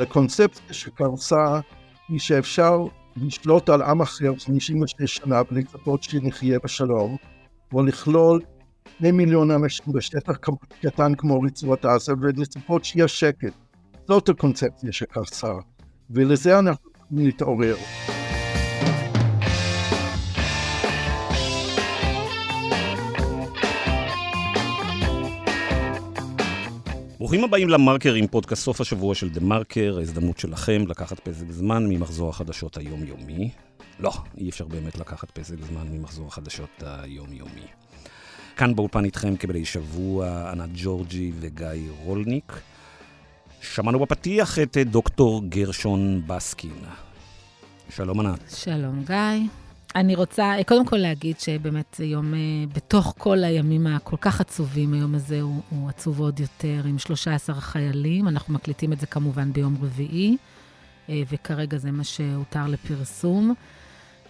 לקונספציה שקרסה היא שאפשר לשלוט על עם אחר 56 שנה ולצפות שנחיה בשלום, או לכלול שני מיליון אנשים בשטח קטן כמו רצועת עזה ולצפות שיהיה שקט. זאת הקונספציה שקרסה, ולזה אנחנו צריכים ברוכים הבאים למרקר עם פודקאסט סוף השבוע של דה מרקר, ההזדמנות שלכם לקחת פסק זמן ממחזור החדשות היומיומי. לא, אי אפשר באמת לקחת פסק זמן ממחזור החדשות היומיומי. כאן באולפן איתכם כבדי שבוע, ענת ג'ורג'י וגיא רולניק. שמענו בפתיח את דוקטור גרשון בסקין. שלום ענת. שלום גיא. אני רוצה קודם כל להגיד שבאמת יום, אה, בתוך כל הימים הכל כך עצובים, היום הזה הוא, הוא עצוב עוד יותר, עם 13 חיילים. אנחנו מקליטים את זה כמובן ביום רביעי, אה, וכרגע זה מה שהותר לפרסום.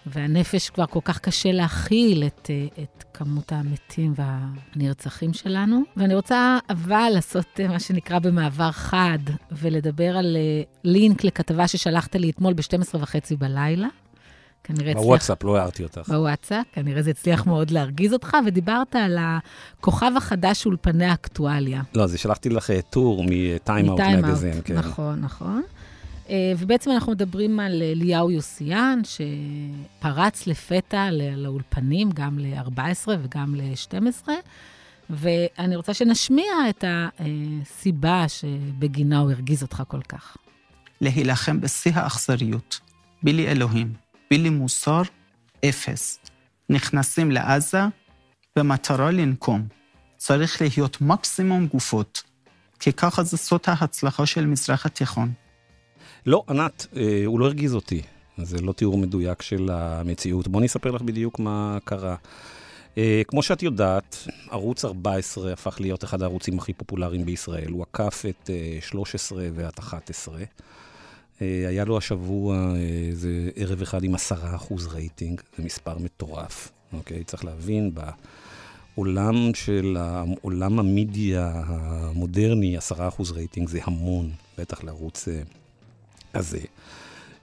והנפש כבר כל כך קשה להכיל את, אה, את כמות המתים והנרצחים שלנו. ואני רוצה אבל לעשות מה שנקרא במעבר חד, ולדבר על לינק לכתבה ששלחת לי אתמול ב-12 וחצי בלילה. כנראה הצליח... בוואטסאפ, לא הערתי אותך. בוואטסאפ, כנראה זה הצליח מאוד להרגיז אותך, ודיברת על הכוכב החדש אולפני האקטואליה. לא, אז שלחתי לך טור מטיים אאוט מגזין, כן. נכון, נכון. אה, ובעצם אנחנו מדברים על אליהו יוסיאן, שפרץ לפתע לאולפנים, גם ל-14 וגם ל-12, ואני רוצה שנשמיע את הסיבה שבגינה הוא הרגיז אותך כל כך. להילחם בשיא האכזריות, בלי אלוהים. בלי מוסר, אפס. נכנסים לעזה במטרה לנקום. צריך להיות מקסימום גופות, כי ככה זה סוד ההצלחה של מזרח התיכון. לא, ענת, אה, הוא לא הרגיז אותי. זה לא תיאור מדויק של המציאות. בואי נספר לך בדיוק מה קרה. אה, כמו שאת יודעת, ערוץ 14 הפך להיות אחד הערוצים הכי פופולריים בישראל. הוא עקף את אה, 13 ואת 11. אה, היה לו השבוע איזה ערב אחד עם עשרה אחוז רייטינג, זה מספר מטורף, אוקיי? צריך להבין, בעולם של עולם המדיה המודרני, עשרה אחוז רייטינג זה המון, בטח לערוץ אה, הזה.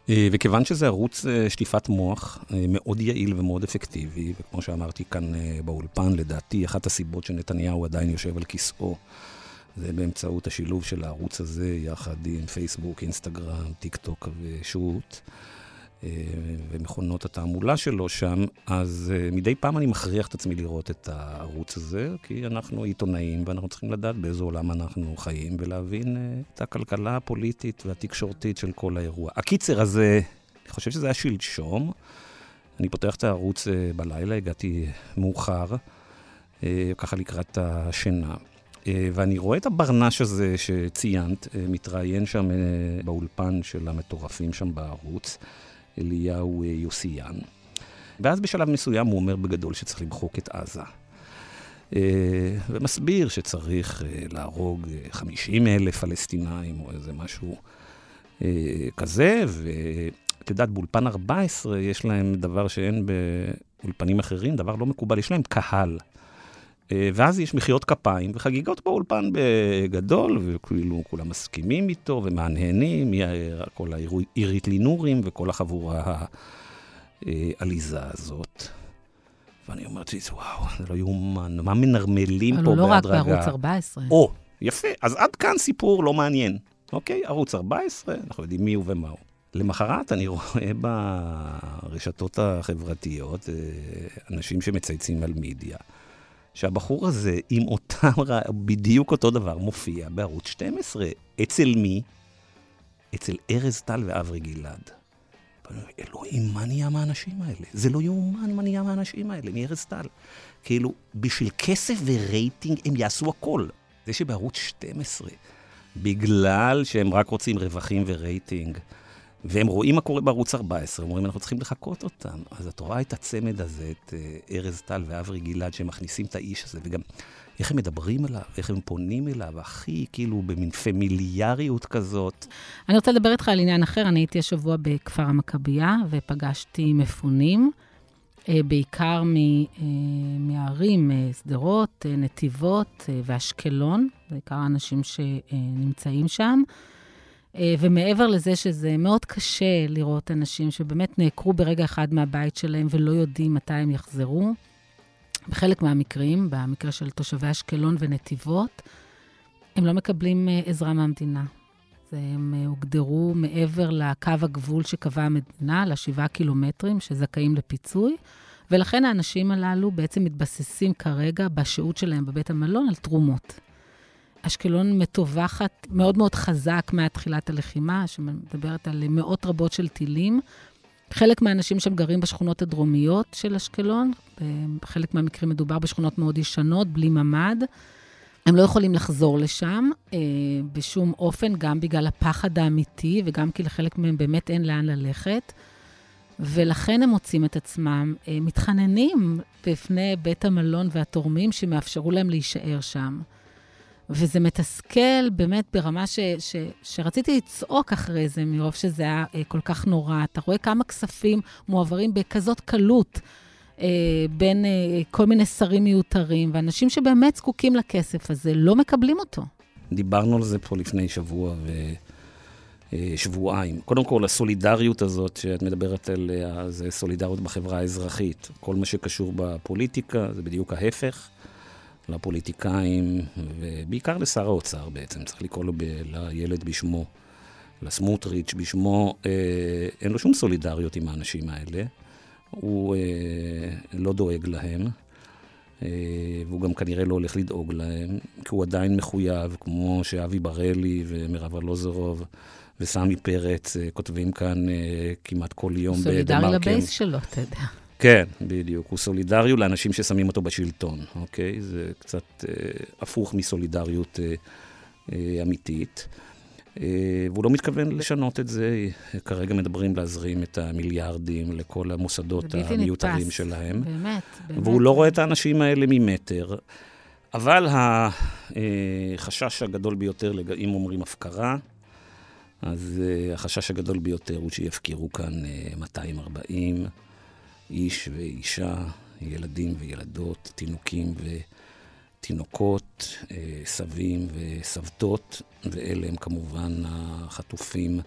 אה, וכיוון שזה ערוץ שטיפת מוח מאוד יעיל ומאוד אפקטיבי, וכמו שאמרתי כאן באולפן, לדעתי אחת הסיבות שנתניהו עדיין יושב על כיסאו זה באמצעות השילוב של הערוץ הזה, יחד עם פייסבוק, אינסטגרם, טיק טוק ושוט, אה, ומכונות התעמולה שלו שם, אז אה, מדי פעם אני מכריח את עצמי לראות את הערוץ הזה, כי אנחנו עיתונאים ואנחנו צריכים לדעת באיזה עולם אנחנו חיים, ולהבין אה, את הכלכלה הפוליטית והתקשורתית של כל האירוע. הקיצר הזה, אני חושב שזה היה שלשום. אני פותח את הערוץ בלילה, הגעתי מאוחר, ככה לקראת השינה. אה, ואני רואה את הברנש הזה שציינת, אה, מתראיין שם אה, באולפן של המטורפים שם בערוץ, אליהו יוסיאן. ואז בשלב מסוים הוא אומר בגדול שצריך למחוק את עזה. ומסביר שצריך להרוג 50 אלף פלסטינאים או איזה משהו כזה, ואת יודעת, באולפן 14 יש להם דבר שאין באולפנים אחרים, דבר לא מקובל, יש להם קהל. אה, ואז יש מחיאות כפיים וחגיגות באולפן בגדול, וכאילו כולם מסכימים איתו ומהנהנים, כל העירית לינורים וכל החבורה העליזה הזאת. ואני אומר לעצמי, וואו, זה לא יאומן, מה מנרמלים פה בהדרגה? אבל לא רק בערוץ 14. או, יפה, אז עד כאן סיפור לא מעניין. אוקיי, ערוץ 14, אנחנו יודעים מי הוא ומה הוא. למחרת אני רואה ברשתות החברתיות אה, אנשים שמצייצים על מידיה. שהבחור הזה, עם אותם, בדיוק אותו דבר, מופיע בערוץ 12. אצל מי? אצל ארז טל ואברי גלעד. אלוהים, מה נהיה מהאנשים האלה? זה לא יאומן מה נהיה מהאנשים האלה, מארז טל. כאילו, בשביל כסף ורייטינג הם יעשו הכל. זה שבערוץ 12, בגלל שהם רק רוצים רווחים ורייטינג, והם רואים מה קורה בערוץ 14, הם אומרים, אנחנו צריכים לחקות אותם. אז את רואה את הצמד הזה, את אה, ארז טל ואברי גלעד, שמכניסים את האיש הזה, וגם איך הם מדברים אליו, איך הם פונים אליו, הכי כאילו במין פמיליאריות כזאת. אני רוצה לדבר איתך על עניין אחר. אני הייתי השבוע בכפר המכבייה, ופגשתי מפונים, אה, בעיקר אה, מהערים, שדרות, נתיבות ואשקלון, בעיקר האנשים שנמצאים שם. אה, ומעבר לזה שזה מאוד קשה לראות אנשים שבאמת נעקרו ברגע אחד מהבית שלהם ולא יודעים מתי הם יחזרו, בחלק מהמקרים, במקרה של תושבי אשקלון ונתיבות, הם לא מקבלים אה, עזרה מהמדינה. הם אה, הוגדרו מעבר לקו הגבול שקבעה המדינה, לשבעה קילומטרים שזכאים לפיצוי, ולכן האנשים הללו בעצם מתבססים כרגע בשהות שלהם בבית המלון על תרומות. אשקלון מטווחת מאוד מאוד חזק מתחילת הלחימה, שמדברת על מאות רבות של טילים. חלק מהאנשים שם גרים בשכונות הדרומיות של אשקלון, בחלק מהמקרים מדובר בשכונות מאוד ישנות, בלי ממ"ד. הם לא יכולים לחזור לשם אה, בשום אופן, גם בגלל הפחד האמיתי וגם כי לחלק מהם באמת אין לאן ללכת. ולכן הם מוצאים את עצמם אה, מתחננים בפני בית המלון והתורמים שמאפשרו להם להישאר שם. וזה מתסכל באמת ברמה ש, ש, שרציתי לצעוק אחרי זה, מרוב שזה היה אה, כל כך נורא. אתה רואה כמה כספים מועברים בכזאת קלות אה, בין אה, כל מיני שרים מיותרים, ואנשים שבאמת זקוקים לכסף הזה לא מקבלים אותו. דיברנו על זה פה לפני שבוע ושבועיים. אה, קודם כל, הסולידריות הזאת שאת מדברת עליה, זה סולידריות בחברה האזרחית. כל מה שקשור בפוליטיקה זה בדיוק ההפך. לפוליטיקאים, ובעיקר לשר האוצר בעצם, צריך לקרוא לו לילד בשמו, לסמוטריץ' בשמו, אה, אין לו שום סולידריות עם האנשים האלה. הוא אה, לא דואג להם, אה, והוא גם כנראה לא הולך לדאוג להם, כי הוא עדיין מחויב, כמו שאבי בראלי ומרב ארלוזורוב וסמי פרץ אה, כותבים כאן אה, כמעט כל יום בדה-מרקר. סולידרי לבייס שלו, אתה יודע. כן, בדיוק. הוא סולידריות לאנשים ששמים אותו בשלטון, אוקיי? זה קצת אה, הפוך מסולידריות אה, אה, אמיתית. אה, והוא לא מתכוון לשנות את זה. כרגע מדברים להזרים את המיליארדים לכל המוסדות המיותרים נתפס. שלהם. באמת, באמת. והוא לא רואה את האנשים האלה ממטר. אבל החשש הגדול ביותר, אם אומרים הפקרה, אז אה, החשש הגדול ביותר הוא שיפקירו כאן 240 אה, איש ואישה, ילדים וילדות, תינוקים ותינוקות, אה, סבים וסבתות, ואלה הם כמובן החטופים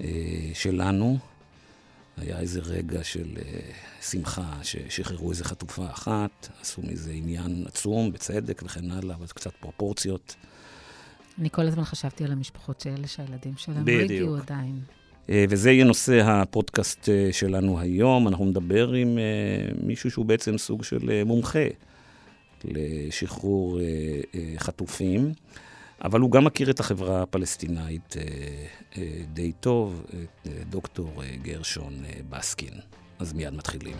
אה, שלנו. היה איזה רגע של אה, שמחה ששחררו איזה חטופה אחת, עשו מזה עניין עצום, בצדק וכן הלאה, אבל קצת פרופורציות. אני כל הזמן חשבתי על המשפחות שאלה שהילדים שלהם לא הגיעו עדיין. אה, וזה יהיה נושא הפודקאסט אה, שלנו היום. אנחנו נדבר עם אה, מישהו שהוא בעצם סוג של מומחה לשחרור חטופים, אבל הוא גם מכיר את החברה הפלסטינאית די טוב, את דוקטור גרשון בסקין. אז מיד מתחילים.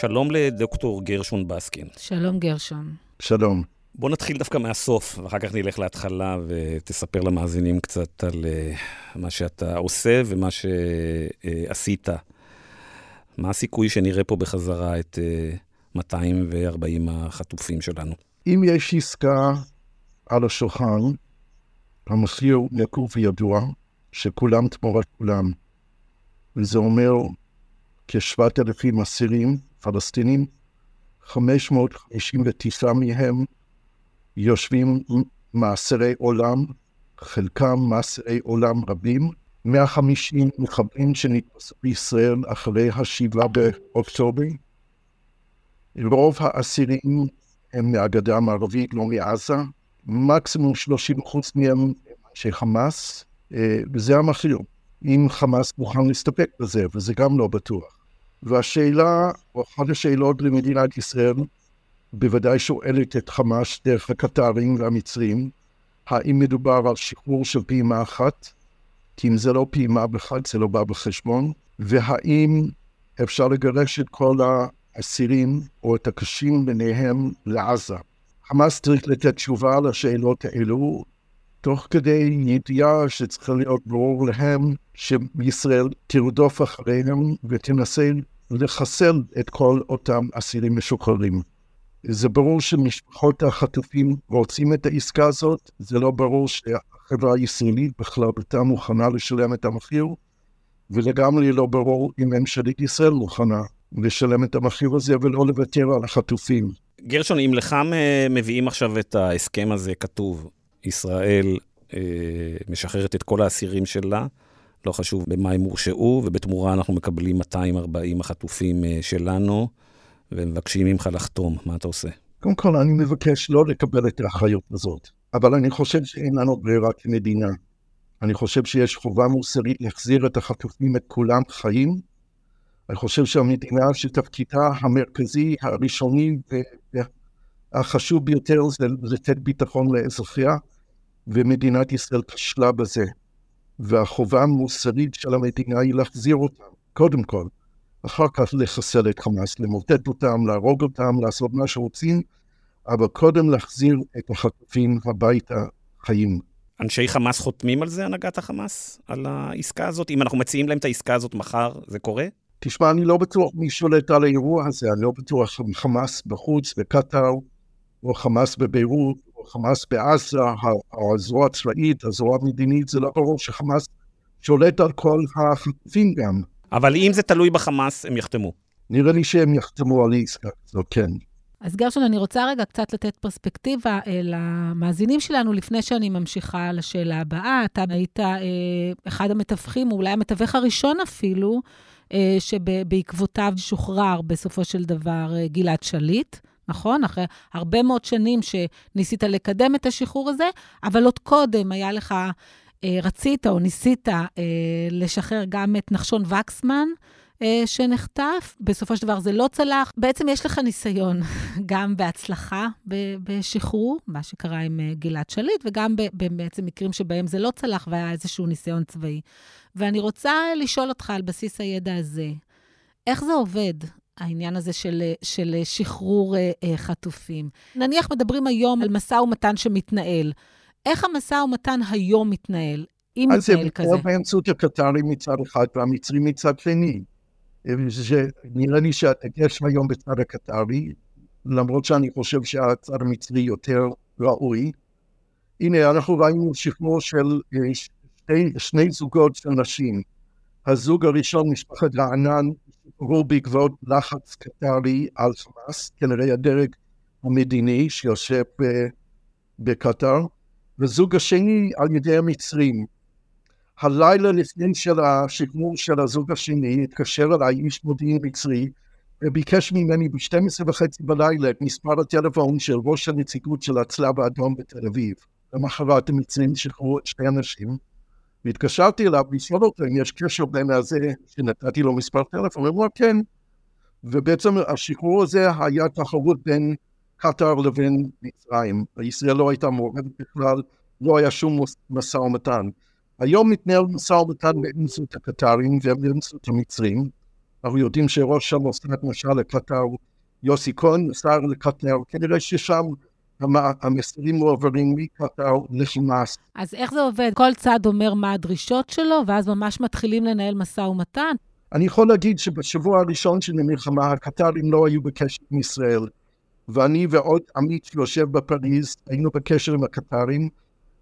שלום לדוקטור גרשון בסקין. שלום גרשון. שלום. בוא נתחיל דווקא מהסוף, ואחר כך נלך להתחלה ותספר למאזינים קצת על uh, מה שאתה עושה ומה שעשית. מה הסיכוי שנראה פה בחזרה את uh, אה, 240 החטופים שלנו? אם יש עסקה על השולחן, המחיר נקוב וידוע, שכולם תמורת כולם. וזה אומר כ-7,000 אסירים פלסטינים, 559 מהם יושבים מאסרי עולם, חלקם מאסרי עולם רבים, 150 מחבלים שנתפסו בישראל אחרי השבעה באוקטובר. רוב האסירים הם מהגדה המערבית, לא מעזה. מקסימום 30 אחוז מהם אנשי חמאס, אה, וזה המחיר. אם חמאס מוכן להסתפק בזה, וזה גם לא בטוח. והשאלה, או אחת השאלות למדינת ישראל, בוודאי שואלת את חמאס דרך הקטרים והמצרים, האם מדובר על שחרור של פעימה אחת? כי אם זה לא פעימה אחת, זה לא בא בחשבון. והאם אפשר לגרש את כל האסירים או את הקשים ביניהם לעזה? חמאס צריך לתת תשובה לשאלות האלו, תוך כדי ידיעה שצריך להיות ברור להם שישראל תרדוף אחריהם ותנסה לחסל את כל אותם אסירים משוחררים. זה ברור שמשפחות החטופים רוצים את העסקה הזאת, זה לא ברור שהחברה הישראלית בכלל הייתה מוכנה לשלם את המחיר, ולגמרי לא ברור אם ממשלת ישראל מוכנה לשלם את המחיר הזה ולא לוותר על החטופים. גרשון, אם לך מביאים עכשיו את ההסכם הזה כתוב, ישראל אה, משחררת את כל האסירים שלה, לא חשוב במה הם הורשעו, ובתמורה אנחנו מקבלים 240 החטופים אה, שלנו, ומבקשים ממך לחתום. מה אתה עושה? קודם כל, אני מבקש לא לקבל את האחריות הזאת, אבל אני חושב שאין לנו ברירה כמדינה. אני חושב שיש חובה מוסרית להחזיר את החטופים, את כולם חיים. אני חושב שהמדינה שתפקידה המרכזי, הראשוני והחשוב ביותר זה לתת ביטחון לאזרחיה, ומדינת ישראל כשלה בזה. והחובה המוסרית של המדינה היא להחזיר אותם, קודם כל. אחר כך לחסל את חמאס, למוטט אותם, להרוג אותם, לעשות מה שרוצים, אבל קודם להחזיר את החטופים הביתה חיים. אנשי חמאס חותמים על זה, הנהגת החמאס? על העסקה הזאת? אם אנחנו מציעים להם את העסקה הזאת מחר, זה קורה? תשמע, אני לא בטוח מי שולט על האירוע הזה, אני לא בטוח אם חמאס בחוץ, בקטאר, או חמאס בביירות, או חמאס בעזה, הזרוע הצבאית, הזרוע המדינית, זה לא ברור שחמאס שולט על כל החטופים גם. אבל אם זה תלוי בחמאס, הם יחתמו. נראה לי שהם יחתמו על עסקה כזאת, כן. אז גרשון, אני רוצה רגע קצת לתת פרספקטיבה אה, למאזינים שלנו לפני שאני ממשיכה לשאלה הבאה. אתה היית אה, אחד המתווכים, אולי המתווך הראשון אפילו, אה, שבעקבותיו שוחרר בסופו של דבר אה, גלעד שליט. נכון? אחרי הרבה מאוד שנים שניסית לקדם את השחרור הזה, אבל עוד קודם היה לך, רצית או ניסית אה, לשחרר גם את נחשון וקסמן, אה, שנחטף. בסופו של דבר זה לא צלח. בעצם יש לך ניסיון גם בהצלחה בשחרור, מה שקרה עם אה, גלעד שליט, וגם בעצם מקרים שבהם זה לא צלח והיה איזשהו ניסיון צבאי. ואני רוצה לשאול אותך על בסיס הידע הזה, איך זה עובד? העניין הזה של, של שחרור אה, חטופים. נניח מדברים היום על משא ומתן שמתנהל. איך המשא ומתן היום מתנהל, אם מתנהל כזה? אז זה מתנהל באמצעות הקטרים מצד אחד והמצרים מצד שני. נראה לי שהדגש היום בצד הקטרי, למרות שאני חושב שהצד המצרי יותר ראוי. הנה, אנחנו ראינו שחרור של אה, שני, שני זוגות של נשים. הזוג הראשון, משפחת רענן, שחררו בעקבות לחץ קטרי על חמאס, כנראה הדרג המדיני שיושב בקטר, וזוג השני על ידי המצרים. הלילה לפני של השחרור של הזוג השני, התקשר אליי איש מודיעין מצרי, וביקש ממני ב-12 וחצי בלילה את מספר הטלפון של ראש הנציגות של הצלב האדום בתל אביב. למחרת המצרים שחררו את שתי אנשים, והתקשרתי אליו לשאול אותו אם יש קשר בין הזה שנתתי לו מספר טלפון, הוא אמר כן. ובעצם השחרור הזה היה תחרות בין קטאר לבין מצרים. ישראל לא הייתה מעורבת בכלל, לא היה שום משא ומתן. היום מתנהל משא ומתן באמצעות הקטרים ובאמצעות המצרים. אנחנו יודעים שראש המוסד למשל לקטר, יוסי כהן, נסע לקטר, כנראה ששם המסרים מועברים מקטר לחמאס. אז איך זה עובד? כל צד אומר מה הדרישות שלו, ואז ממש מתחילים לנהל משא ומתן? אני יכול להגיד שבשבוע הראשון של המלחמה, הקטרים לא היו בקשר עם ישראל. ואני ועוד עמית שיושב בפריז, היינו בקשר עם הקטרים.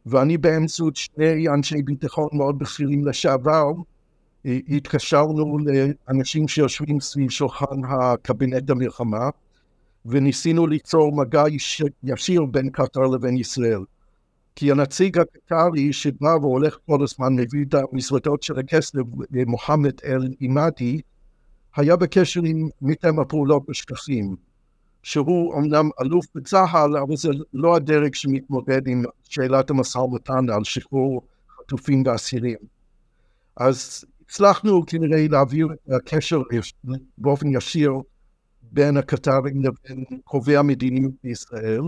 ואני באמצעות שני אנשי ביטחון מאוד בכירים לשעבר, התקשרנו לאנשים שיושבים סביב שולחן הקבינט המלחמה, וניסינו ליצור מגע ישיר בין קטר לבין ישראל. כי הנציג הקטרי שבא והולך כל הזמן, מביא את המזוודות של הכסף, מוחמד אל-אימאדי, היה בקשר עם מתאם הפעולות בשטחים. שהוא אמנם אלוף בצה"ל, אבל זה לא הדרג שמתמודד עם שאלת המשא ומתן על שחרור חטופים ואסירים. אז הצלחנו כנראה להעביר את הקשר באופן ישיר בין הקטרים לבין קובעי המדיניות בישראל,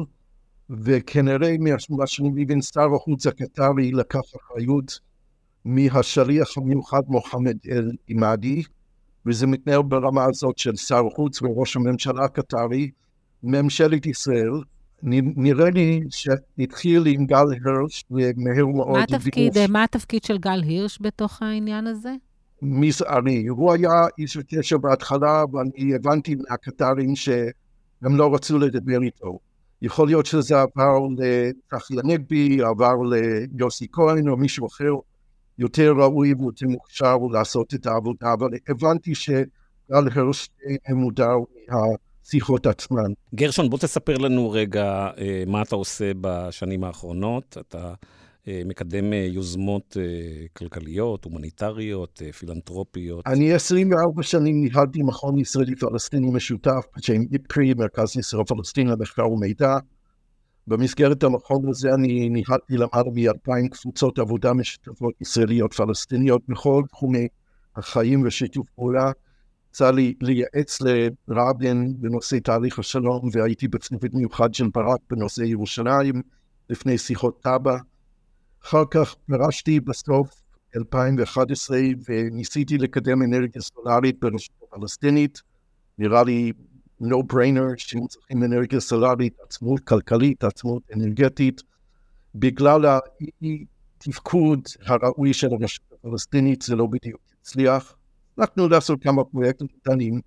וכנראה ממה שאני מבין שר החוץ הקטרי לקח אחריות מהשליח המיוחד מוחמד אל-עימאדי, וזה מתנהל ברמה הזאת של שר החוץ וראש הממשלה הקטרי, ממשלת ישראל, נראה לי שהתחיל עם גל הירש, ומהר מאוד... מה התפקיד, מה התפקיד של גל הירש בתוך העניין הזה? מזערי. הוא היה איש הקשר בהתחלה, ואני הבנתי מהקטרים שהם לא רצו לדבר איתו. יכול להיות שזה עבר לצחי הנגבי, עבר ליוסי כהן או מישהו אחר יותר ראוי ויותר מוכשר לעשות את העבודה, אבל הבנתי שגל הירש מודר מה... השיחות עצמן. גרשון, בוא תספר לנו רגע אה, מה אתה עושה בשנים האחרונות. אתה אה, מקדם אה, יוזמות כלכליות, הומניטריות, פילנטרופיות. אני 24 שנים ניהלתי מכון ישראלי פלסטיני משותף, בשם איפרי, מרכז ישראל פלסטיני למחקר ומידע. במסגרת המכון הזה אני ניהלתי למעלה מ-2,000 קבוצות עבודה משותפות ישראליות פלסטיניות בכל תחומי החיים ושיתוף פעולה. יצא לי לייעץ לרבין בנושא תהליך השלום, והייתי בצוות מיוחד של ברק בנושא ירושלים, לפני שיחות טאבה. אחר כך פרשתי בסוף 2011 וניסיתי לקדם אנרגיה סולארית ברשות הפלסטינית. נראה לי no brainer שהם צריכים אנרגיה סולארית, עצמאות כלכלית, עצמאות אנרגטית. בגלל האי תפקוד הראוי של הרשות הפלסטינית זה לא בדיוק הצליח. הצלחנו לעשות כמה פרויקטים קטנים,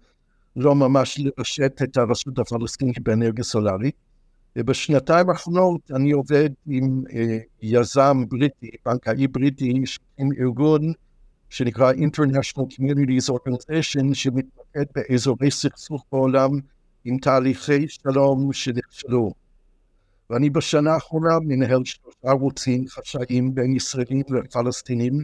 לא ממש לרשת את הרשות הפלסטינית באנרגיה סולארית. ובשנתיים האחרונות אני עובד עם אה, יזם בריטי, בנקאי בריטי, עם ארגון שנקרא International Communities Organization, שמתמקד באזורי סכסוך בעולם עם תהליכי שלום שנכשלו. ואני בשנה האחרונה מנהל שלושה ערוצים חשאיים בין ישראלים ופלסטינים,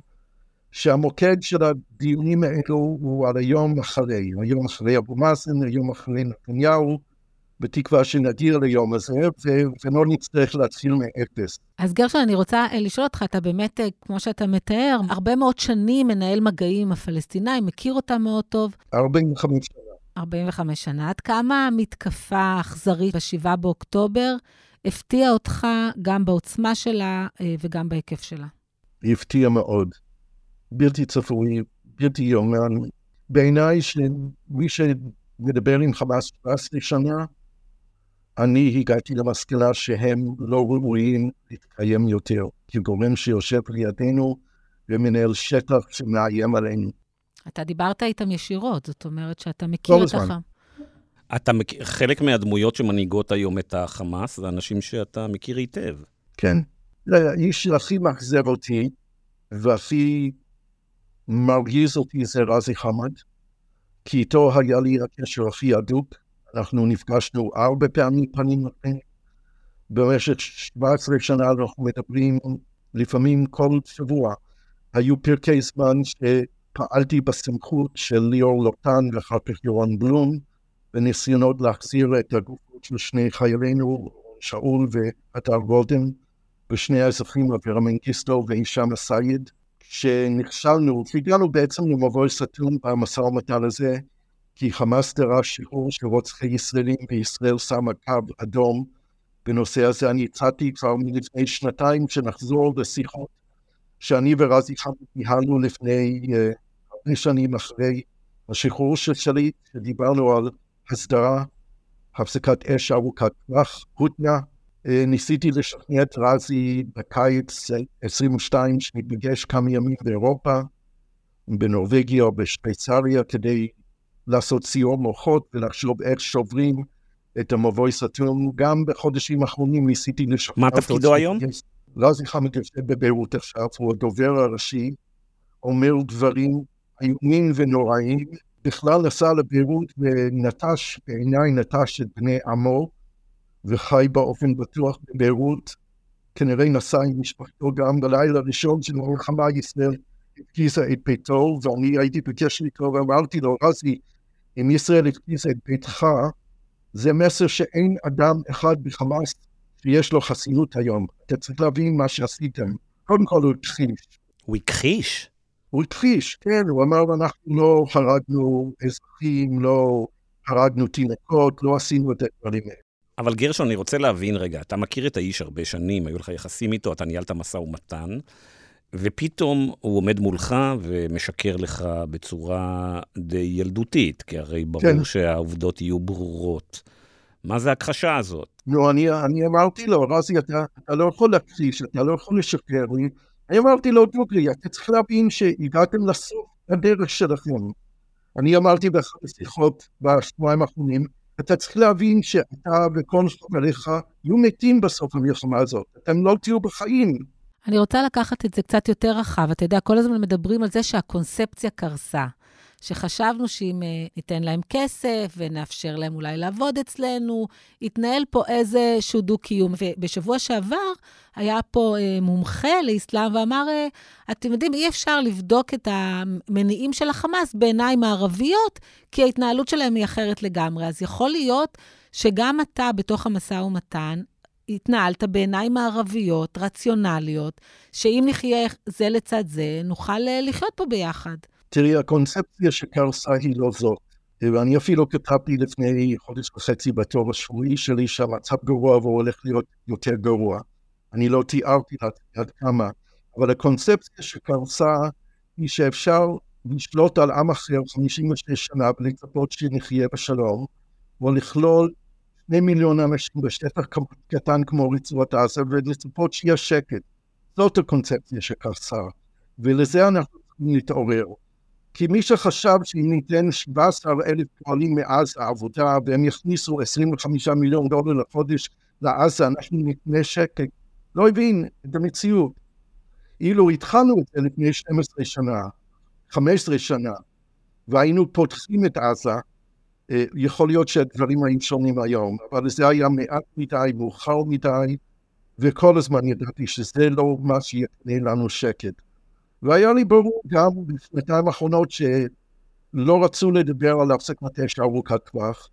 שהמוקד של הדיונים האלו הוא על היום אחרי, היום אחרי אבו מאזן, היום אחרי נתניהו, בתקווה שנגיע ליום הזה, ו- ולא נצטרך להתחיל מאפס. אז גרשון, אני רוצה אה, לשאול אותך, אתה באמת, אה, כמו שאתה מתאר, הרבה מאוד שנים מנהל מגעים עם הפלסטינאים, מכיר אותם מאוד טוב. 45 שנה. 45 שנה. עד כמה המתקפה האכזרית ב-7 באוקטובר הפתיעה אותך גם בעוצמה שלה אה, וגם בהיקף שלה? היא הפתיעה מאוד. בלתי צפוי, בלתי יאומן. בעיניי שמי שמדבר עם חמאס 17 שנה, אני הגעתי למסקנה שהם לא ראויים להתקיים יותר, כגורם שיושב לידינו ומנהל שטח שמאיים עלינו. אתה דיברת איתם ישירות, זאת אומרת שאתה מכיר את החם. אתה מכיר, חלק מהדמויות שמנהיגות היום את החמאס, זה אנשים שאתה מכיר היטב. כן. האיש שהכי מאכזב אותי והכי מרגיז אותי זה רזי חמד, כי איתו היה לי הקשר הכי הדוק. אנחנו נפגשנו ארבע פעמים פנים לפנים. במשך 17 שנה אנחנו מדברים לפעמים כל שבוע. היו פרקי זמן שפעלתי בסמכות של ליאור לוטן ואחר כך יורן בלום, בניסיונות להחזיר את הגופות של שני חיילינו, שאול ואתר גולדן, ושני האזרחים אבירה מנגיסטו והישאם א-סייד, שנכשלנו, והגענו בעצם למבוי סתום במשא ומתן הזה, כי חמאס דרש שחרור של רוצחי ישראלים וישראל שמה קו אדום בנושא הזה. אני הצעתי כבר מלפני שנתיים שנחזור לשיחות שאני ורזי חמד ניהלנו לפני אה, הרבה uh, שנים אחרי השחרור של שליט, שדיברנו על הסדרה, הפסקת אש ארוכת טווח, הותנה. Uh, ניסיתי לשכנע את רזי בקיץ 22 שנתפגש כמה ימים באירופה, בנורבגיה או בשוויצריה, כדי לעשות סיור מוחות ולחשוב איך שוברים את המבוי סתום. גם בחודשים האחרונים ניסיתי לשכנע מה תפקידו היום? רזי חמד יושב בביירות עכשיו, הוא הדובר הראשי, אומר דברים איומים ונוראים. בכלל נסע לביירות ונטש, בעיניי נטש את בני עמו, וחי באופן בטוח בביירות. כנראה נסע עם משפחתו גם בלילה הראשון של המלחמה ישראל הפגיזה את ביתו, ואני הייתי בקשר איתו ואמרתי לו, רזי, אם ישראל הפגיזה את ביתך, זה מסר שאין אדם אחד בחמאס שיש לו חסינות היום. אתה צריך להבין מה שעשיתם. קודם כל הוא הכחיש. הוא הכחיש? הוא הכחיש, כן, הוא אמר, אנחנו לא הרגנו אזרחים, לא הרגנו תינוקות, לא עשינו את הדברים האלה. אבל גרשון, אני רוצה להבין רגע, אתה מכיר את האיש הרבה שנים, היו לך יחסים איתו, אתה ניהלת משא ומתן, ופתאום הוא עומד מולך ומשקר לך בצורה די ילדותית, כי הרי ברור כן. שהעובדות יהיו ברורות. מה זה ההכחשה הזאת? נו, אני, אני אמרתי לו, רזי, אתה, אתה לא יכול להכחיש, אתה לא יכול לשקר לי. אני אמרתי לו, דוגרי, אתה צריך להבין שהגעתם לסוף הדרך שלכם. אני אמרתי באחת השיחות בשבועיים האחרונים, אתה צריך להבין שאתה וכל חבריך יהיו מתים בסוף המלחמה הזאת. אתם לא תהיו בחיים. אני רוצה לקחת את זה קצת יותר רחב. אתה יודע, כל הזמן מדברים על זה שהקונספציה קרסה. שחשבנו שאם ניתן להם כסף ונאפשר להם אולי לעבוד אצלנו, יתנהל פה איזשהו דו-קיום. ובשבוע שעבר היה פה מומחה לאסלאם ואמר, אתם יודעים, אי אפשר לבדוק את המניעים של החמאס בעיניים הערביות, כי ההתנהלות שלהם היא אחרת לגמרי. אז יכול להיות שגם אתה, בתוך המשא ומתן, התנהלת בעיניים מערביות, רציונליות, שאם נחיה זה לצד זה, נוכל אה, לחיות פה ביחד. תראי, הקונספציה שקרסה היא לא זאת. ואני אפילו כתבתי לפני חודש וחצי בתור השבועי שלי שהמצב גרוע והוא הולך להיות יותר גרוע. אני לא תיארתי עד כמה, אבל הקונספציה שקרסה היא שאפשר לשלוט על עם אחר 56 שנה ולצפות שנחיה בשלום, או לכלול שני מיליון אנשים בשטח קטן כמו רצועת עזה ולצפות שיהיה שקט. זאת הקונספציה שקרסה, ולזה אנחנו צריכים להתעורר. כי מי שחשב שאם ניתן 17 אלף פועלים מעזה עבודה והם יכניסו 25 מיליון דולר לחודש לעזה, אנחנו נקנה שקט, לא הבין את המציאות. אילו התחלנו את זה לפני 12 שנה, 15 שנה, והיינו פותחים את עזה, אה, יכול להיות שהדברים היו שונים היום, אבל זה היה מעט מדי, מאוחר מדי, וכל הזמן ידעתי שזה לא מה שיקנה לנו שקט. והיה לי ברור גם בשנתיים האחרונות שלא רצו לדבר על הפסקת אש ארוכת טווח,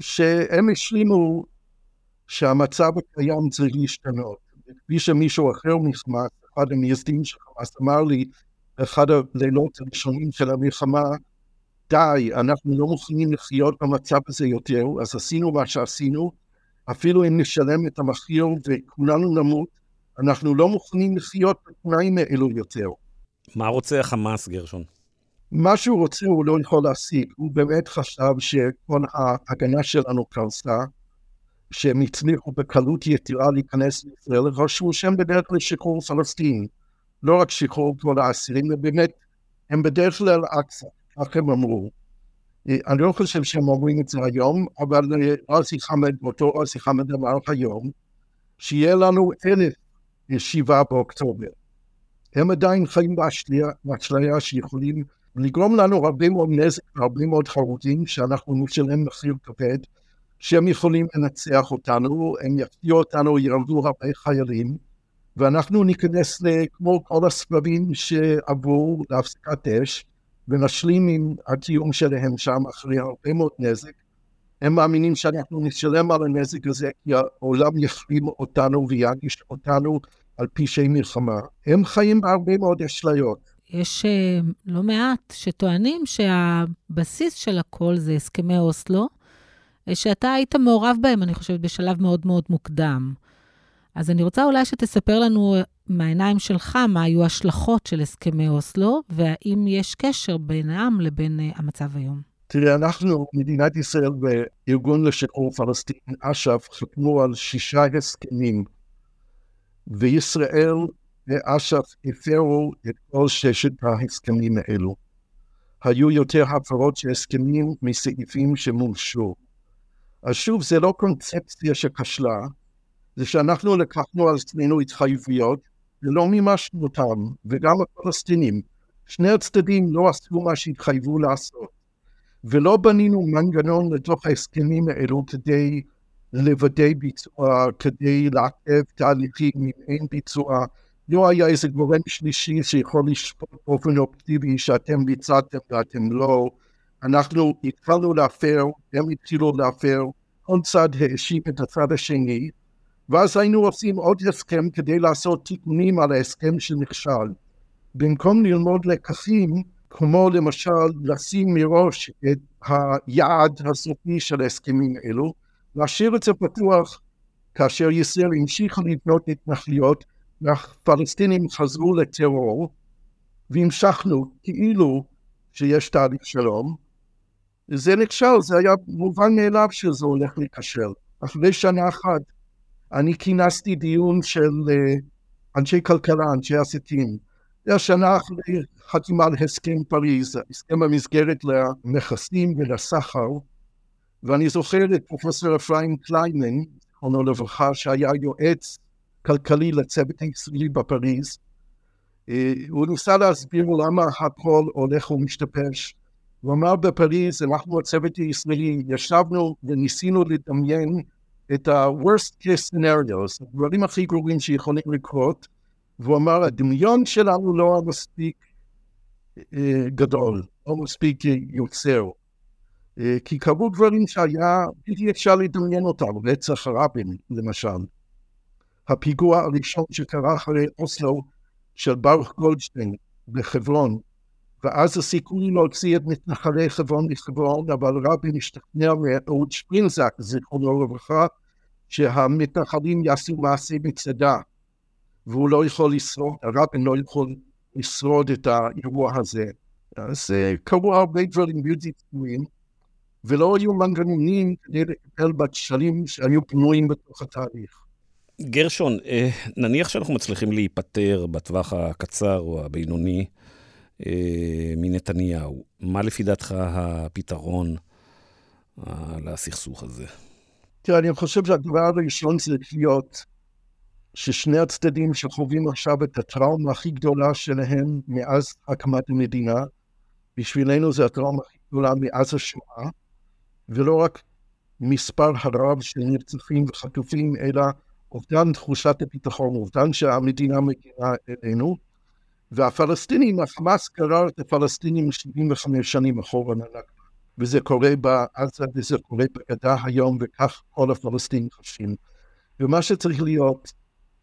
שהם השלימו שהמצב הקיים צריך להשתנות. כפי שמישהו אחר מחמאס, אחד המייסדים של חמאס, אמר לי, אחד הלילות הראשונים של המלחמה, די, אנחנו לא מוכנים לחיות במצב הזה יותר, אז עשינו מה שעשינו, אפילו אם נשלם את המחיר וכולנו נמות, אנחנו לא מוכנים לחיות בתנאים האלו יותר. מה רוצה החמאס, גרשון? מה שהוא רוצה הוא לא יכול להשיג. הוא באמת חשב שכל ההגנה שלנו קרסה, שהם הצליחו בקלות יתרה להיכנס לישראל, חשבו שהם בדרך לשחרור פלסטין. לא רק שחרור כל האסירים, ובאמת, הם בדרך כלל אקצה. כך הם אמרו. אני לא חושב שהם אומרים את זה היום, אבל ארסי חמד, אותו ארסי חמד אמר היום, שיהיה לנו אלף שבעה באוקטובר. הם עדיין חיים באשליה שיכולים לגרום לנו הרבה מאוד נזק והרבה מאוד חרודים שאנחנו נשלם מחיר כבד, שהם יכולים לנצח אותנו, הם יפתיעו אותנו, ירדו הרבה חיילים, ואנחנו ניכנס כמו כל הסבבים שעברו להפסקת אש, ונשלים עם הקיום שלהם שם אחרי הרבה מאוד נזק. הם מאמינים שאנחנו נשלם על הנזק הזה כי העולם יחרים אותנו ויגיש אותנו על פשעי מלחמה. הם חיים בהרבה מאוד אשליות. יש uh, לא מעט שטוענים שהבסיס של הכל זה הסכמי אוסלו, אה, שאתה היית מעורב בהם, אני חושבת, בשלב מאוד מאוד מוקדם. אז אני רוצה אולי שתספר לנו מהעיניים שלך מה היו ההשלכות של הסכמי אוסלו, והאם יש קשר בינם לבין המצב היום. תראה, אנחנו, מדינת ישראל וארגון לשחרור פלסטין, אש"ף, חתמו על שישה הסכמים, וישראל ואש"ף הפרו את כל ששת ההסכמים האלו. היו יותר הפרות של הסכמים מסעיפים שמומשו. אז שוב, זה לא קונספציה שכשלה, זה שאנחנו לקחנו על עצמנו התחייבויות ולא מימשנו אותם, וגם הפלסטינים. שני הצדדים לא עשו מה שהתחייבו לעשות, ולא בנינו מנגנון לתוך ההסכמים האלו כדי לוודא ביצוע, כדי לעכב תהליכים אם אין ביצוע. לא היה איזה גורם שלישי שיכול לשפוט באופן אופטיבי שאתם ביצעתם ואתם לא. אנחנו התחלנו להפר, הם התחילו להפר, כל צד האשים את הצד השני, ואז היינו עושים עוד הסכם כדי לעשות תיקונים על ההסכם שנכשל. במקום ללמוד לקחים, כמו למשל לשים מראש את היעד הסופי של ההסכמים האלו, להשאיר את זה פתוח כאשר ישראל המשיכה לבנות התנחלויות והפלסטינים חזרו לטרור והמשכנו כאילו שיש תהליך שלום, זה נכשל, זה היה מובן מאליו שזה הולך להיכשל. אחרי שנה אחת אני כינסתי דיון של uh, אנשי כלכלה, אנשי עסקים. זה השנה אחרי חתימה על הסכם פריז, הסכם המסגרת למכסים ולסחר, ואני זוכר את פרופסור אפרים קליינמן, זכרונו לברכה, שהיה יועץ כלכלי לצוות הישראלי בפריז. Uh, הוא ניסה להסביר למה הכל הולך ומשתפש, הוא אמר בפריז, אנחנו הצוות הישראלי, ישבנו וניסינו לדמיין את ה-worst case scenarios, הדברים הכי גרועים שיכולים לקרות, והוא אמר, הדמיון שלנו לא מספיק אה, גדול, לא מספיק יוצר. אה, כי קרו דברים שהיה בלתי אפשר לדמיין אותם, רצח רבין למשל. הפיגוע הראשון שקרה אחרי אוסלו של ברוך גולדשטיין בחברון, ואז הסיכוי להוציא את מתנחלי חברון מחברון, אבל רבין השתכנע מאהוד שפרינזק, זיכרונו לברכה, שהמתנחלים יעשו מעשה מצדה, והוא לא יכול לשרוד, רבין לא יכול לשרוד את האירוע הזה. אז אה, קרו הרבה דברים בלתי צפויים, ולא היו מנגנונים כדי לטפל בכשלים שהיו פנויים בתוך התהליך. גרשון, אה, נניח שאנחנו מצליחים להיפטר בטווח הקצר או הבינוני אה, מנתניהו, מה לפי דעתך הפתרון לסכסוך הזה? תראה, אני חושב שהדבר הראשון זה להיות ששני הצדדים שחווים עכשיו את הטראומה הכי גדולה שלהם מאז הקמת המדינה, בשבילנו זה הטראומה הכי גדולה מאז השואה, ולא רק מספר הרב של נרצחים וחטופים, אלא אובדן תחושת הביטחון, אובדן שהמדינה מגיעה אלינו, והפלסטינים, החמאס גרר את הפלסטינים 75 שנים אחורה לנכבה, וזה קורה בעזה וזה קורה בגדה היום, וכך כל הפלסטינים חשים. ומה שצריך להיות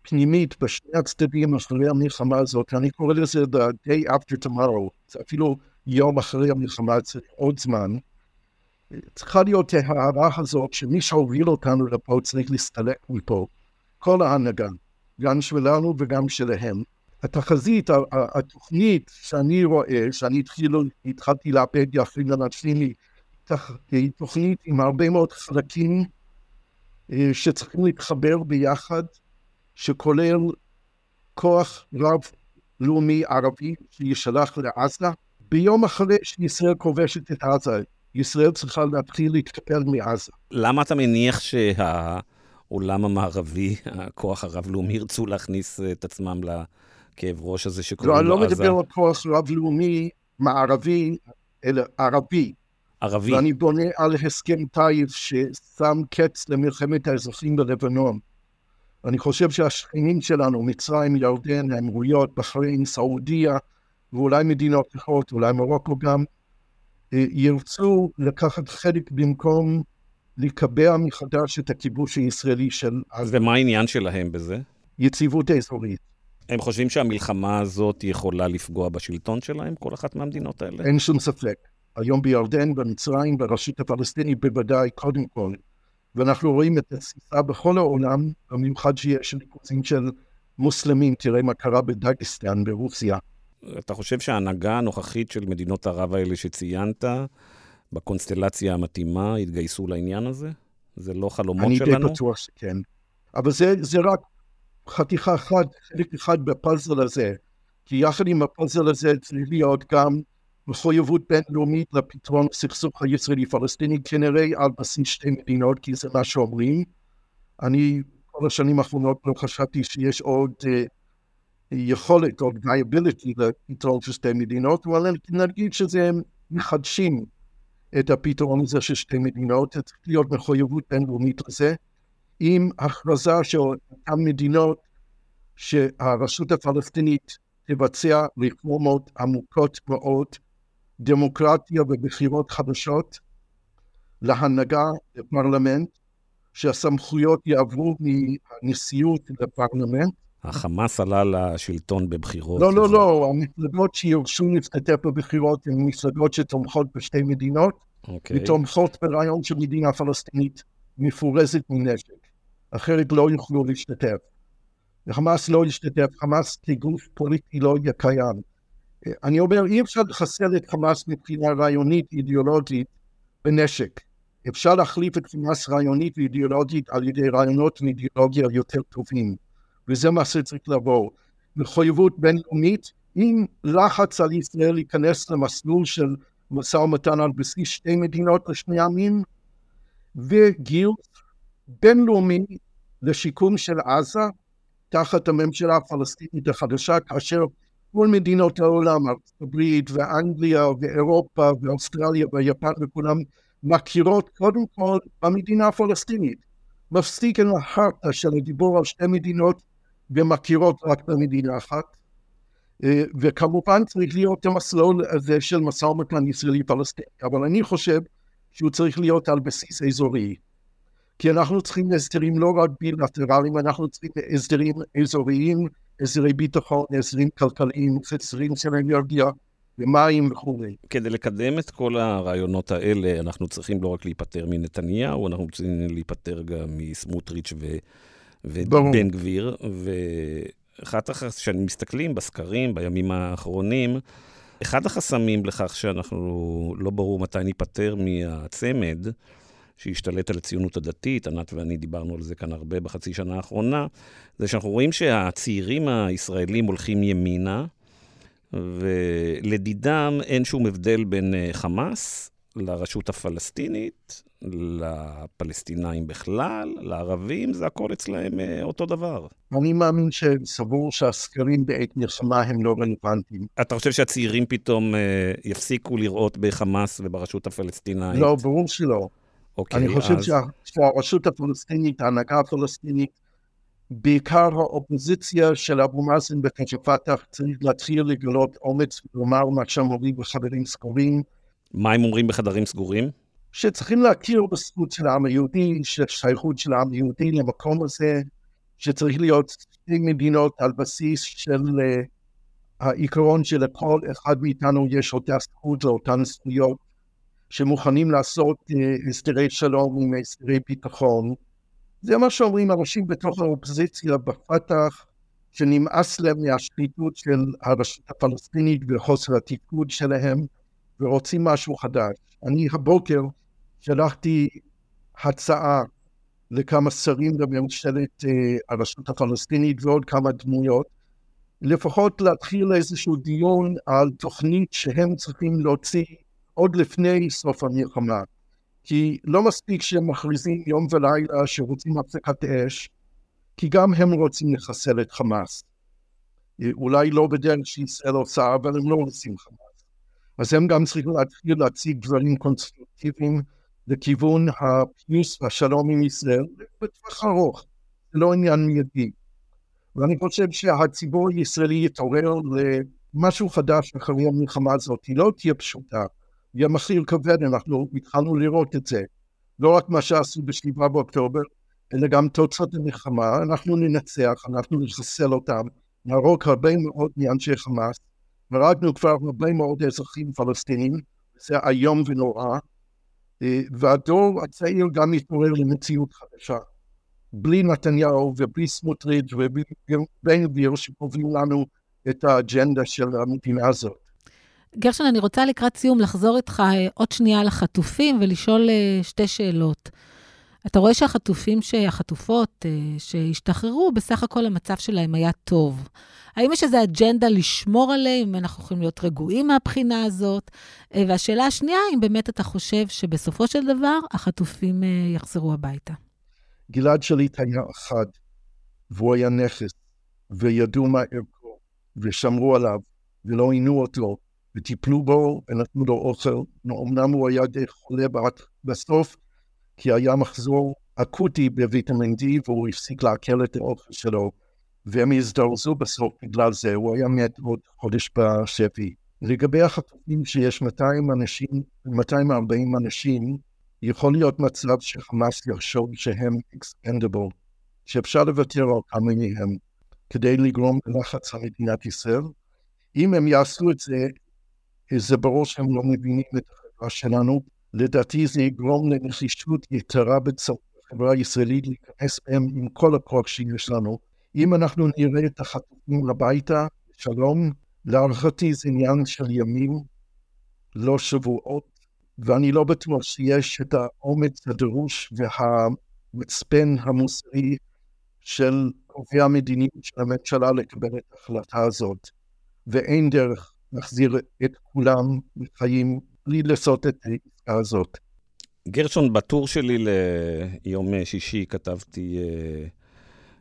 פנימית בשני הצדדים אחרי המלחמה הזאת, אני קורא לזה the day after tomorrow, זה אפילו יום אחרי המלחמה, צריך עוד זמן, צריכה להיות ההערה הזאת שמי שהוביל אותנו לפה צריך להסתלק מפה. כל ההנהגה, גם שלנו וגם שלהם. התחזית, התוכנית שאני רואה, שאני התחילו, התחלתי לאבד יפים לנפסיני, היא תוכנית עם הרבה מאוד חלקים אה, שצריכים להתחבר ביחד, שכולל כוח רב לאומי ערבי שישלח לעזה. ביום אחרי שישראל כובשת את עזה, ישראל צריכה להתחיל להתקפל מעזה. למה אתה מניח שהעולם המערבי, הכוח הרב-לאומי, ירצו להכניס את עצמם לכאב ראש הזה שקוראים לא, לו עזה? לא, אני לא מדבר על כוח רב-לאומי מערבי, אלא ערבי. ערבי. ואני בונה על הסכם טאיף ששם קץ למלחמת האזרחים בלבנון. אני חושב שהשכנים שלנו, מצרים, ירדן, האמירויות, בחריין, סעודיה, ואולי מדינות אחרות, אולי מרוקו גם, ירצו לקחת חלק במקום לקבע מחדש את הכיבוש הישראלי של עזה. ומה העניין שלהם בזה? יציבות אזורית. הם חושבים שהמלחמה הזאת יכולה לפגוע בשלטון שלהם, כל אחת מהמדינות האלה? אין שום ספק. היום בירדן, במצרים, ברשות הפלסטינית בוודאי, קודם כל. ואנחנו רואים את התסיסה בכל העולם, במיוחד שיש ריכוזים של מוסלמים, תראה מה קרה בדגסטן ברוסיה. אתה חושב שההנהגה הנוכחית של מדינות ערב האלה שציינת, בקונסטלציה המתאימה, יתגייסו לעניין הזה? זה לא חלומות אני שלנו? אני די בטוח שכן. אבל זה, זה רק חתיכה אחת, חלק אחד בפאזל הזה. כי יחד עם הפאזל הזה צריך להיות גם מחויבות בינלאומית לפתרון הסכסוך הישראלי-פלסטיני, כנראה על בסיס שתי מדינות, כי זה מה שאומרים. אני כל השנים האחרונות לא חשבתי שיש עוד uh, יכולת או viability לפתרון של שתי מדינות, אבל נגיד שזה מחדשים את הפתרון הזה של שתי מדינות, צריך להיות מחויבות בינלאומית לזה, עם הכרזה של אותן מדינות שהרשות הפלסטינית תבצע רפורמות עמוקות מאוד, דמוקרטיה ובחירות חדשות להנהגה לפרלמנט, שהסמכויות יעברו מהנשיאות לפרלמנט, החמאס עלה לשלטון בבחירות. לא, לא, לא, המפלגות שיורשו להשתתף בבחירות הן מפלגות שתומכות בשתי מדינות, okay. אוקיי. ותומכות ברעיון של מדינה פלסטינית מפורזת מנשק. אחרת לא יוכלו להשתתף. וחמאס לא ישתתף, חמאס כגוף פוליטי לא יהיה קיים. אני אומר, אי אפשר לחסל את חמאס מבחינה רעיונית אידיאולוגית בנשק. אפשר להחליף את חמאס רעיונית ואידיאולוגית על ידי רעיונות ואידיאולוגיה יותר טובים. וזה מה שצריך לבוא. מחויבות בינלאומית עם לחץ על ישראל להיכנס למסלול של משא ומתן על בסיס שתי מדינות לשני עמים, וגיוס בינלאומי לשיקום של עזה תחת הממשלה הפלסטינית החדשה, כאשר כל מדינות העולם, ארצות הברית ואנגליה ואירופה ואוסטרליה ויפן וכולם מכירות קודם כל במדינה הפלסטינית. מפסיק עם החרטה של הדיבור על שתי מדינות ומכירות רק במדינה אחת. אה, וכמובן צריך להיות המסלול הזה של משא ומתן ישראלי פלסטיני, אבל אני חושב שהוא צריך להיות על בסיס אזורי. כי אנחנו צריכים הסדרים לא רק בילטרליים, אנחנו צריכים הסדרים אזוריים, הסדרי ביטחון, הסדרים כלכליים, הסדרים של אנרגיה ומים וכולי. כדי לקדם את כל הרעיונות האלה, אנחנו צריכים לא רק להיפטר מנתניהו, אנחנו צריכים להיפטר גם מסמוטריץ' ו... ובן גביר, ואחת החס... כשאני מסתכלים בסקרים בימים האחרונים, אחד החסמים לכך שאנחנו לא ברור מתי ניפטר מהצמד, שהשתלט על הציונות הדתית, ענת ואני דיברנו על זה כאן הרבה בחצי שנה האחרונה, זה שאנחנו רואים שהצעירים הישראלים הולכים ימינה, ולדידם אין שום הבדל בין אה, חמאס לרשות הפלסטינית, לפלסטינאים בכלל, לערבים, זה הכל אצלהם אה, אותו דבר. אני מאמין שסבור שהסקרים בעת מלחמה הם לא רלוונטיים. אתה חושב שהצעירים פתאום אה, יפסיקו לראות בחמאס וברשות הפלסטינאית? לא, ברור שלא. אוקיי, אני חושב אז... שהרשות הפלסטינית, ההנהגה הפלסטינית, בעיקר האופוזיציה של אבו מאזן פתח, צריך להתחיל לגלות אומץ ולומר מה שהם אומרים בחדרים סגורים. מה הם אומרים בחדרים סגורים? שצריכים להכיר בזכות של העם היהודי, שייכות של העם היהודי למקום הזה, שצריך להיות שתי מדינות על בסיס של uh, העיקרון שלכל אחד מאיתנו יש אותה זכות לאותן זכויות, שמוכנים לעשות uh, הסדרי שלום עם הסדרי ביטחון. זה מה שאומרים אנשים בתוך האופוזיציה בפתח, שנמאס להם מהשחיתות של הרשות הפלסטינית וחוסר התפקוד שלהם, ורוצים משהו חדש. אני הבוקר שלחתי הצעה לכמה שרים בממשלת uh, הרשות הפלסטינית ועוד כמה דמויות, לפחות להתחיל איזשהו דיון על תוכנית שהם צריכים להוציא עוד לפני סוף המלחמה. כי לא מספיק שהם מכריזים יום ולילה שרוצים הפסקת אש, כי גם הם רוצים לחסל את חמאס. אולי לא בדרך שישראל עושה, אבל הם לא רוצים חמאס. אז הם גם צריכים להתחיל להציג דברים קונסטרוקטיביים לכיוון הפיוס והשלום עם ישראל בטווח ארוך, זה לא עניין מיידי. ואני חושב שהציבור הישראלי יתעורר למשהו חדש אחרי המלחמה הזאת, היא לא תהיה פשוטה. יהיה מחיר כבד, אנחנו התחלנו לראות את זה. לא רק מה שעשו בשבעה באוקטובר, אלא גם תוצאות המלחמה, אנחנו ננצח, אנחנו נחסל אותם, נהרוג הרבה מאוד מאנשי חמאס, הרגנו כבר הרבה מאוד אזרחים פלסטינים, זה איום ונורא, אה, והדור הצעיר גם מתעורר למציאות חדשה. בלי נתניהו ובלי סמוטריץ' ובלי בן גביר שקובעים לנו את האג'נדה של המדינה הזאת. גרשון, אני רוצה לקראת סיום לחזור איתך אה, עוד שנייה לחטופים ולשאול אה, שתי שאלות. אתה רואה שהחטופים, החטופות אה, שהשתחררו, בסך הכל המצב שלהם היה טוב. האם יש איזו אג'נדה לשמור עליהם, אם אנחנו יכולים להיות רגועים מהבחינה הזאת? והשאלה השנייה, אם באמת אתה חושב שבסופו של דבר החטופים יחזרו הביתה. גלעד שליט היה אחד, והוא היה נכס, וידעו מה ערכו, ושמרו עליו, ולא עינו אותו, וטיפלו בו ונתנו לו אוכל. אמנם הוא היה די חולה בסוף, כי היה מחזור אקוטי בוויטמין D והוא הפסיק לעכל את האוכל שלו, והם הזדרזו בסוף בגלל זה, הוא היה מת עוד חודש בשבי. לגבי החטופים שיש 200 אנשים, 240 אנשים, יכול להיות מצב שחמאס יחשוב שהם expendable, שאפשר לוותר על כמה מהם כדי לגרום ללחץ על מדינת ישראל. אם הם יעשו את זה, זה ברור שהם לא מבינים את החברה שלנו. לדעתי זה יגרום לנחישות יתרה בחברה הישראלית להיכנס בהם עם כל הכוח שיש לנו. אם אנחנו נראה את החטופים הביתה, שלום, להערכתי זה עניין של ימים, לא שבועות, ואני לא בטוח שיש את האומץ הדרוש והמצפן המוסרי של קובעי המדיניות של הממשלה לקבל את ההחלטה הזאת, ואין דרך להחזיר את כולם לחיים בלי לעשות את העסקה הזאת. גרשון, בטור שלי ליום שישי כתבתי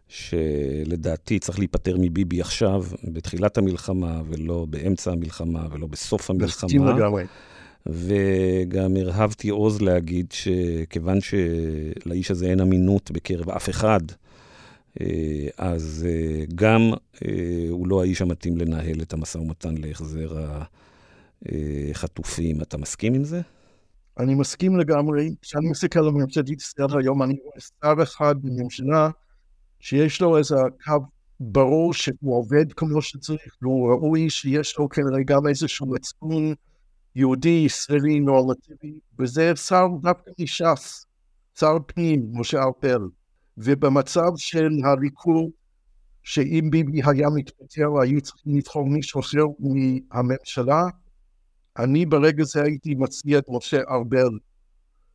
שלדעתי צריך להיפטר מביבי עכשיו, בתחילת המלחמה, ולא באמצע המלחמה, ולא בסוף המלחמה. מסכים לגמרי. וגם הרהבתי עוז להגיד שכיוון שלאיש הזה אין אמינות בקרב אף אחד, אה, אז אה, גם אה, הוא לא האיש המתאים לנהל את המשא ומתן להחזר החטופים. אתה מסכים עם זה? אני מסכים לגמרי. כשאני מסתכל על ממשלת ישראל היום, אני רואה שר אחד בממשלה שיש לו איזה קו ברור שהוא עובד כמו שצריך, והוא ראוי שיש לו כנראה גם איזשהו מצפון יהודי, ישראלי, נורמטיבי, וזה שר דווקא מש"ס, שר פנים, משה ארבל. ובמצב של הליכוד, שאם ביבי היה מתפטר, היו צריכים לבחור מישהו אחר מהממשלה, אני ברגע זה הייתי מציע את משה ארבל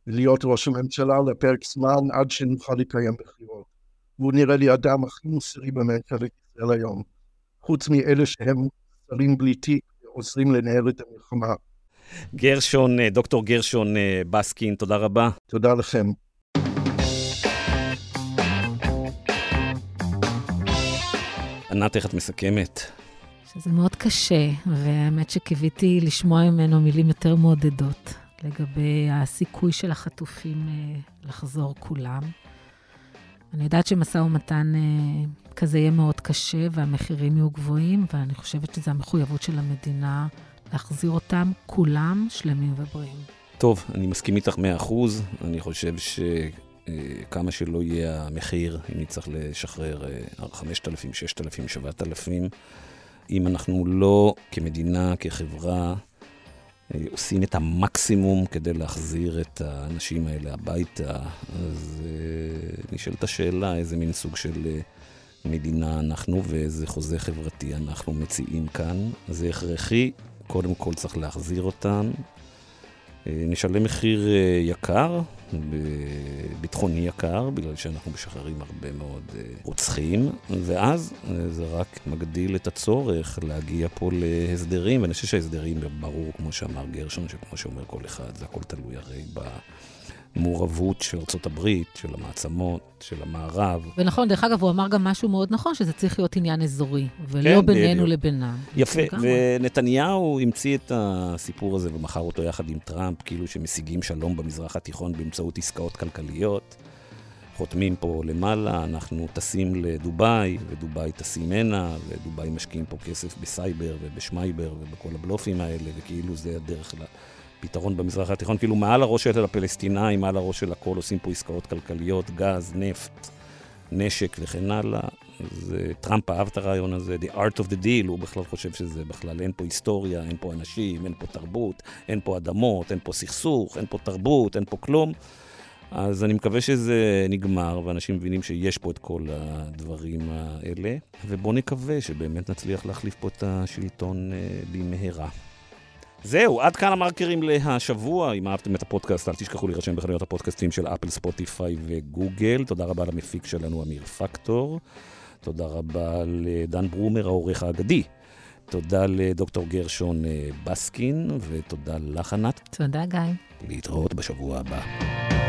להיות ראש הממשלה לפרק זמן עד שנוכל לקיים בחירות. והוא נראה לי האדם הכי מוסרי בממשלת ישראל היום, חוץ מאלה שהם שרים בלי תיק ועוזרים לנהל את המלחמה. גרשון, אה, דוקטור גרשון אה, בסקין, תודה רבה. תודה לכם. ענת, איך את מסכמת? שזה מאוד קשה, והאמת שקיוויתי לשמוע ממנו מילים יותר מעודדות לגבי הסיכוי של החטופים אה, לחזור כולם. אני יודעת שמשא ומתן אה, כזה יהיה מאוד קשה והמחירים יהיו גבוהים, ואני חושבת שזו המחויבות של המדינה להחזיר אותם כולם שלמים ובריאים. טוב, אני מסכים איתך 100%. אני חושב שכמה שלא יהיה המחיר, אם נצטרך לשחרר 5,000, 6,000, 7,000, אם אנחנו לא כמדינה, כחברה, אה, עושים את המקסימום כדי להחזיר את האנשים האלה הביתה, אז uh, נשאלת השאלה איזה מין סוג של uh, מדינה אנחנו ואיזה חוזה חברתי אנחנו מציעים כאן. זה הכרחי, קודם כל צריך להחזיר אותם. נשלם מחיר יקר, ביטחוני יקר, בגלל שאנחנו משחררים הרבה מאוד uh, רוצחים, ואז uh, זה רק מגדיל את הצורך להגיע פה להסדרים, ואני חושב שההסדרים, ברור, כמו שאמר גרשון, שכמו שאומר כל אחד, זה הכל תלוי הרי במעורבות של ארה"ב, של המעצמות, של המערב. ונכון, דרך אגב, הוא אמר גם משהו מאוד נכון, שזה צריך להיות עניין אזורי, ולא כן, בינינו בדיוק. לבינם. יפה, ונתניהו המציא את הסיפור הזה ומכר אותו יחד עם טראמפ, כאילו שמשיגים שלום במזרח התיכון באמצעות עסקאות כלכליות. חותמים פה למעלה, אנחנו טסים לדובאי, ודובאי טסים הנה, ודובאי משקיעים פה כסף בסייבר ובשמייבר ובכל הבלופים האלה, וכאילו זה הדרך לפתרון במזרח התיכון. כאילו מעל הראש של הפלסטינאים, מעל הראש של הכל, עושים פה עסקאות כלכליות, גז, נפט, נשק וכן הלאה. אז טראמפ אהב את הרעיון הזה, The Art of the Deal, הוא בכלל חושב שזה בכלל, אין פה היסטוריה, אין פה אנשים, אין פה תרבות, אין פה אדמות, אין פה סכסוך, אין פה תרבות, אין פה כלום. אז אני מקווה שזה נגמר, ואנשים מבינים שיש פה את כל הדברים האלה, ובואו נקווה שבאמת נצליח להחליף פה את השלטון אה, במהרה. זהו, עד כאן המרקרים להשבוע. אם אהבתם את הפודקאסט, אל תשכחו להירשם בחנויות הפודקאסטים של אפל, ספוטיפיי וגוגל. תודה רבה למפיק שלנו, אמיר פקטור. תודה רבה לדן ברומר, העורך האגדי. תודה לדוקטור גרשון אה, בסקין, ותודה לך, ענת. תודה, גיא. להתראות בשבוע הבא.